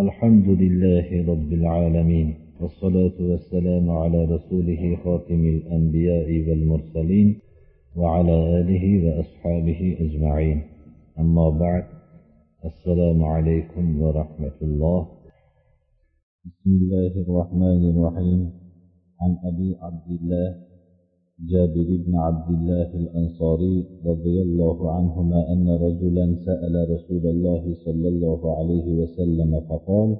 الحمد لله رب العالمين والصلاة والسلام على رسوله خاتم الأنبياء والمرسلين وعلى آله وأصحابه أجمعين. أما بعد السلام عليكم ورحمة الله. بسم الله الرحمن الرحيم. عن أبي عبد الله جابر بن عبد الله الأنصاري رضي الله عنهما أن رجلا سأل رسول الله صلى الله عليه وسلم فقال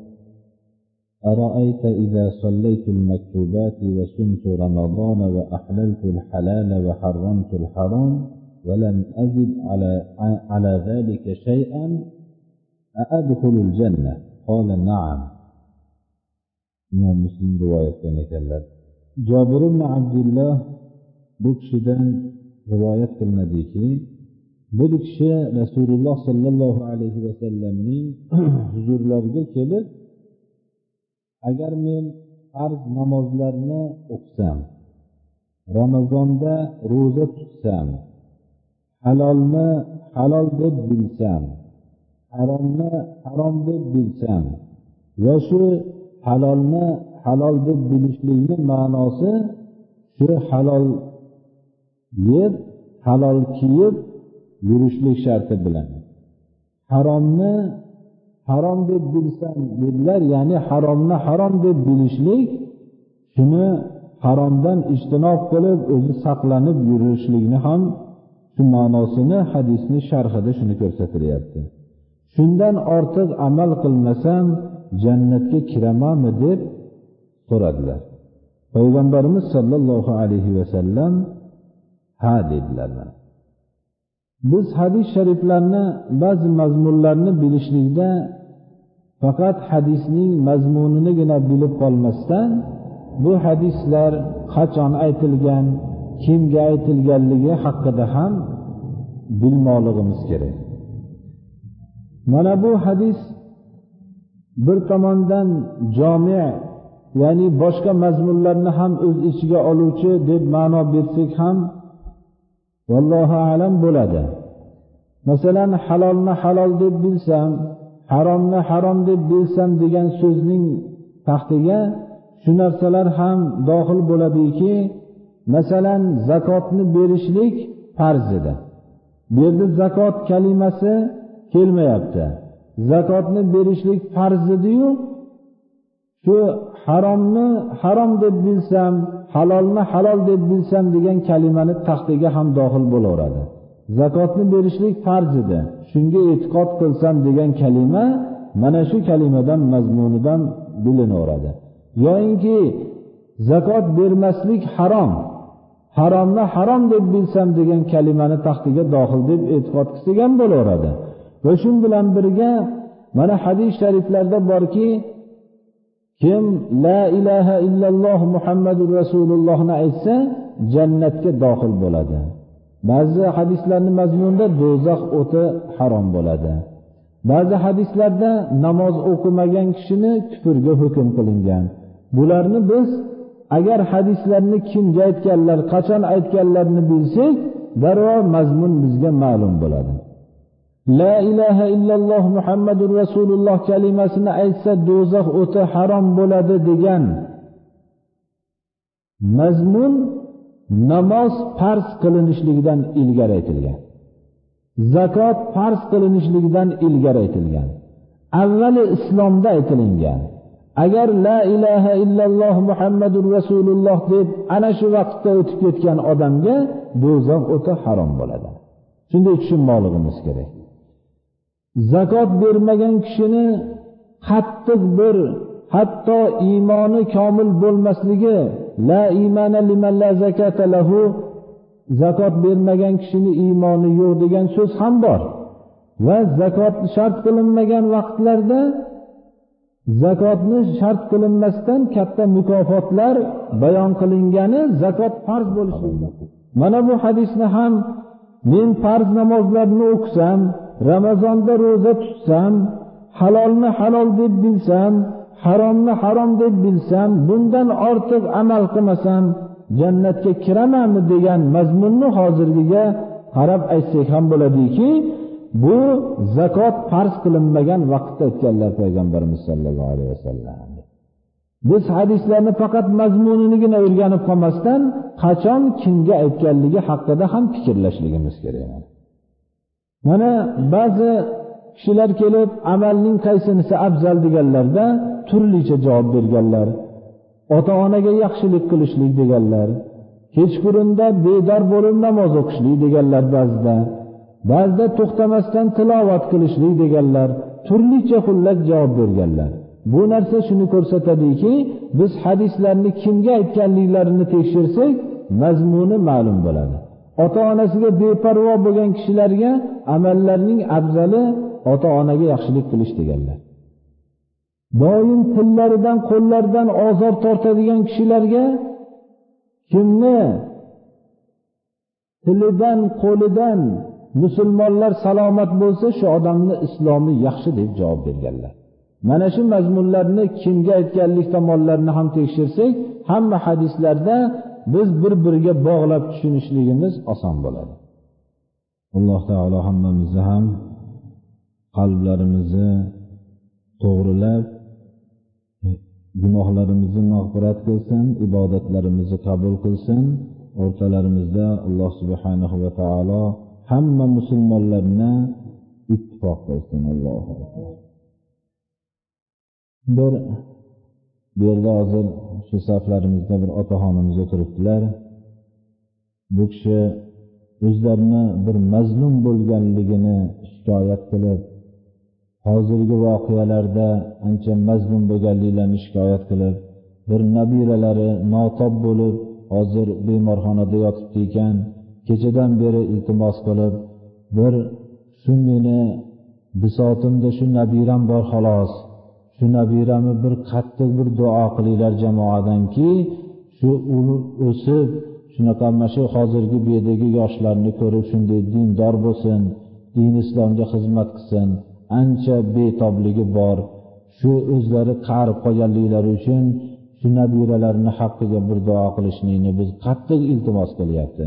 أرأيت إذا صليت المكتوبات وصمت رمضان وأحللت الحلال وحرمت الحرام ولم أزد على, على ذلك شيئا أأدخل الجنة؟ قال نعم. إمام مسلم رواية جابر بن عبد الله bu kishidan rivoyat qilinadiki bu kishi rasululloh sollallohu alayhi vasallamning huzurlariga kelib agar men farz namozlarni o'qisam ramazonda ro'za tutsam halolni halol deb bilsam haromni harom deb bilsam va shu halolni halol deb bilishlikni ma'nosi shu halol yeb halol kiyib yurishlik sharti bilan. Haromni harom deb bilsam dedilar ya'ni haromni harom deb bilishlik shuni haromdan ijtinob qilib o'zi saqlanib yurishlikni ham shu ma'nosini hadisni sharhida shuni ko'rsatilyapti. Shundan ortiq amal qilmasam jannatga kiramanmi deb so'radilar. Payg'ambarimiz sollallohu alayhi vasallam ha dedilar biz hadis shariflarni ba'zi mazmunlarni bilishlikda faqat hadisning mazmuninigina bilib qolmasdan bu hadislar qachon aytilgan kimga aytilganligi haqida ham bilmoqligimiz kerak. Mana bu hadis bir tomondan jomi ya'ni boshqa mazmunlarni ham o'z ichiga oluvchi deb ma'no bersak ham vallohu alam bo'ladi. Masalan halolni halol deb bilsam haromni harom deb bilsam degan so'zning taxtiga shu narsalar ham dohil bo'ladiki masalan zakotni berishlik farz edi. Bu yerda zakot kalimasi kelmayapti. Zakotni berishlik farz ediyu shu haromni harom deb bilsam halolni halol deb bilsam degan kalimani taxtiga ham dohil bo'laveradi. Zakotni berishlik farz edi. Shunga e'tiqod qilsam degan kalima mana shu kalimadan mazmunidan bilinaveradi. Yoyinki zakot bermaslik harom haromni harom deb bilsam degan kalimani taxtiga dohil deb e'tiqod qilsak ham bo'laveradi. Va shu bilan birga mana hadis shariflarda borki kim la ilaha illalloh muhammadu rasulullohni aytsa jannatga dohil bo'ladi. Ba'zi hadislarni mazmunida do'zax o'ti harom bo'ladi. Ba'zi hadislarda namoz o'qimagan kishini kufrga hukm qilingan. Bularni biz agar hadislarni kimga aytganlar qachon aytganlarini bilsak darrov mazmun bizga ma'lum bo'ladi. La ilaha illalloh muhammadu rasululloh kalimasini aytsa do'zax o'ti harom bo'ladi degan mazmun namoz farz qilinishligidan ilgari aytilgan. Zakot farz qilinishligidan ilgari aytilgan. Avvali islomda aytilingan. Agar la ilaha illalloh muhammadu rasululloh deb ana shu vaqtda o'tib ketgan odamga do'zax o'ti harom bo'ladi. Shunday tushunmoqligimiz kerak. Zakot bermagan kishini qattiq bir hatto iymoni komil bo'lmasligi la imana liman la zakata lahu zakot bermagan kishini iymoni yo'q degan so'z ham bor. Va zakot shart qilinmagan vaqtlarda zakotni shart qilinmasdan katta mukofotlar bayon qilingani zakot farz bo'lishligi mana bu hadisni ham men farz namozlarni o'qisam ramazonda ro'za tutsam halolni halol deb bilsam haromni harom deb bilsam bundan ortiq amal qilmasam jannatga kiramanmi degan mazmunni hozirgiga qarab aytsak ham bo'ladiki bu zakot farz qilinmagan vaqtda aytganlar payg'ambarimiz sollallohu alayhi vasallam. Biz hadislarni faqat mazmuninigina o'rganib qolmasdan qachon kimga aytganligi haqida ham fikrlashligimiz kerak. Mana ba'zi kishilar kelib amalning qaysinisi afzal deganlarda turlicha javob berganlar ota onaga yaxshilik qilishlik deganlar kechqurunda bedor bo'lib namoz o'qishlik deganlar ba'zida ba'zida to'xtamasdan tilovat qilishlik deganlar turlicha xullas javob berganlar. Bu narsa shuni ko'rsatadiki biz hadislarni kimga aytganliklarini tekshirsak mazmuni ma'lum bo'ladi. Ota onasiga beparvo bo'lgan kishilarga amallarning afzali ota onaga yaxshilik qilish deganlar. Doim tillaridan qo'llaridan ozor tortadigan kishilarga kimni tilidan qo'lidan musulmonlar salomat bo'lsa shu odamni islomi yaxshi deb javob berganlar. Mana shu mazmunlarni kimga aytganlik tomonlarini ham tekshirsak hamma hadislarda biz bir biriga bog'lab tushunishligimiz oson bo'ladi. Alloh taolo hammamizni ham qalblarimizni to'g'rilab e, gunohlarimizni mag'firat qilsin ibodatlarimizni qabul qilsin. O'rtalarimizda alloh subhanahu va taolo hamma musulmonlarni ittifoq qilsin allohu bir bu yerda hozir shu saflarimizda bir otaxonimiz o'tiribdilar. Bu kishi o'zlarini bir mazlum bo'lganligini shikoyat qilib hozirgi voqealarda ancha mazlum bo'lganliklarini shikoyat qilib bir nabiralari notob bo'lib hozir bemorxonada yotibdi ekan. Kechadan beri iltimos qilib bir shu meni bisotimda shu nabiram bor xolos. Shu nabiramni bir qattiq bir duo qilinglar jamoadanki shu o'sib shunaqa mana shu hozirgi bu yerdagi yoshlarni ko'rib shunday dindor bo'lsin din islomga xizmat qilsin. Ancha betobligi bor. Shu o'zlari qarib qolganliklari uchun shu nabiralarni haqqiga bir duo qilishlikni biz qattiq iltimos qilyapti.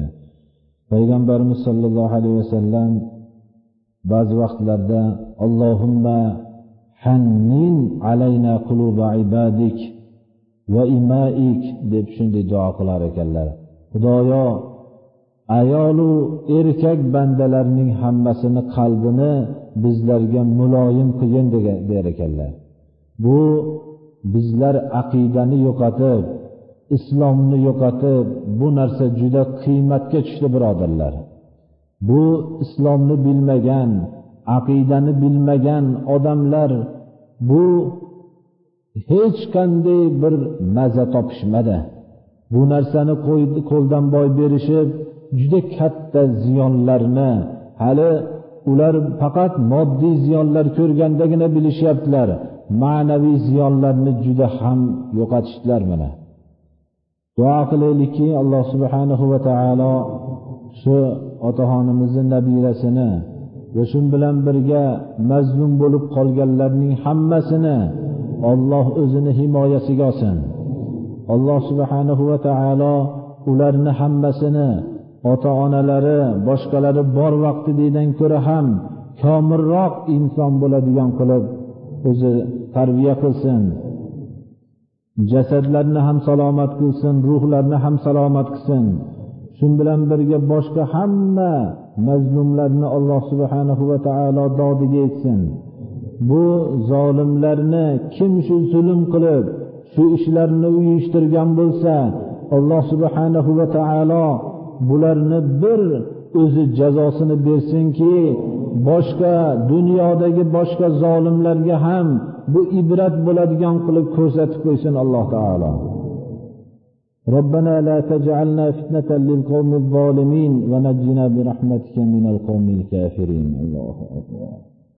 Payg'ambarimiz sollallohu alayhi vasallam ba'zi vaqtlarda allohimma hannin alayna quluba ibadik va imaik deb shunday duo qilar ekanlar. Xudoyo ayolu erkak bandalarning hammasini qalbini bizlarga muloyim qilgin der ekanlar. Bu bizlar aqidani yo'qotib islomni yo'qotib bu narsa juda qiymatga tushdi birodarlar. Bu islomni bilmagan aqidani bilmagan odamlar bu hech qanday bir maza topishmadi. Bu narsani qo'ldan boy berishib juda katta ziyonlarni hali ular faqat moddiy ziyonlar ko'rgandagina bilishyaptilar. Ma'naviy ziyonlarni juda ham yo'qotishdilar mana. Duo qilaylikki alloh subhanahu va taolo shu otaxonimizni nabirasini va shu bilan birga mazlum bo'lib qolganlarning hammasini olloh o'zini himoyasiga olsin. Alloh subhanahu va taolo ularni hammasini ota onalari boshqalari bor vaqtidagidan ko'ra ham komilroq inson bo'ladigan qilib o'zi tarbiya qilsin. Jasadlarni ham salomat qilsin ruhlarni ham salomat qilsin. Shu bilan birga boshqa hamma mazlumlarni alloh subhanahu va taolo dodiga yetsin. Bu zolimlarni kim shu zulm qilib shu ishlarni uyushtirgan bo'lsa alloh subhanahu va taolo bularni bir o'zi jazosini bersinki boshqa dunyodagi boshqa zolimlarga ham bu ibrat bo'ladigan qilib ko'rsatib qo'ysin alloh taolo. ربنا لا تجعلنا فتنة للقوم الظالمين ونجنا برحمتك من القوم الكافرين. الله أكبر.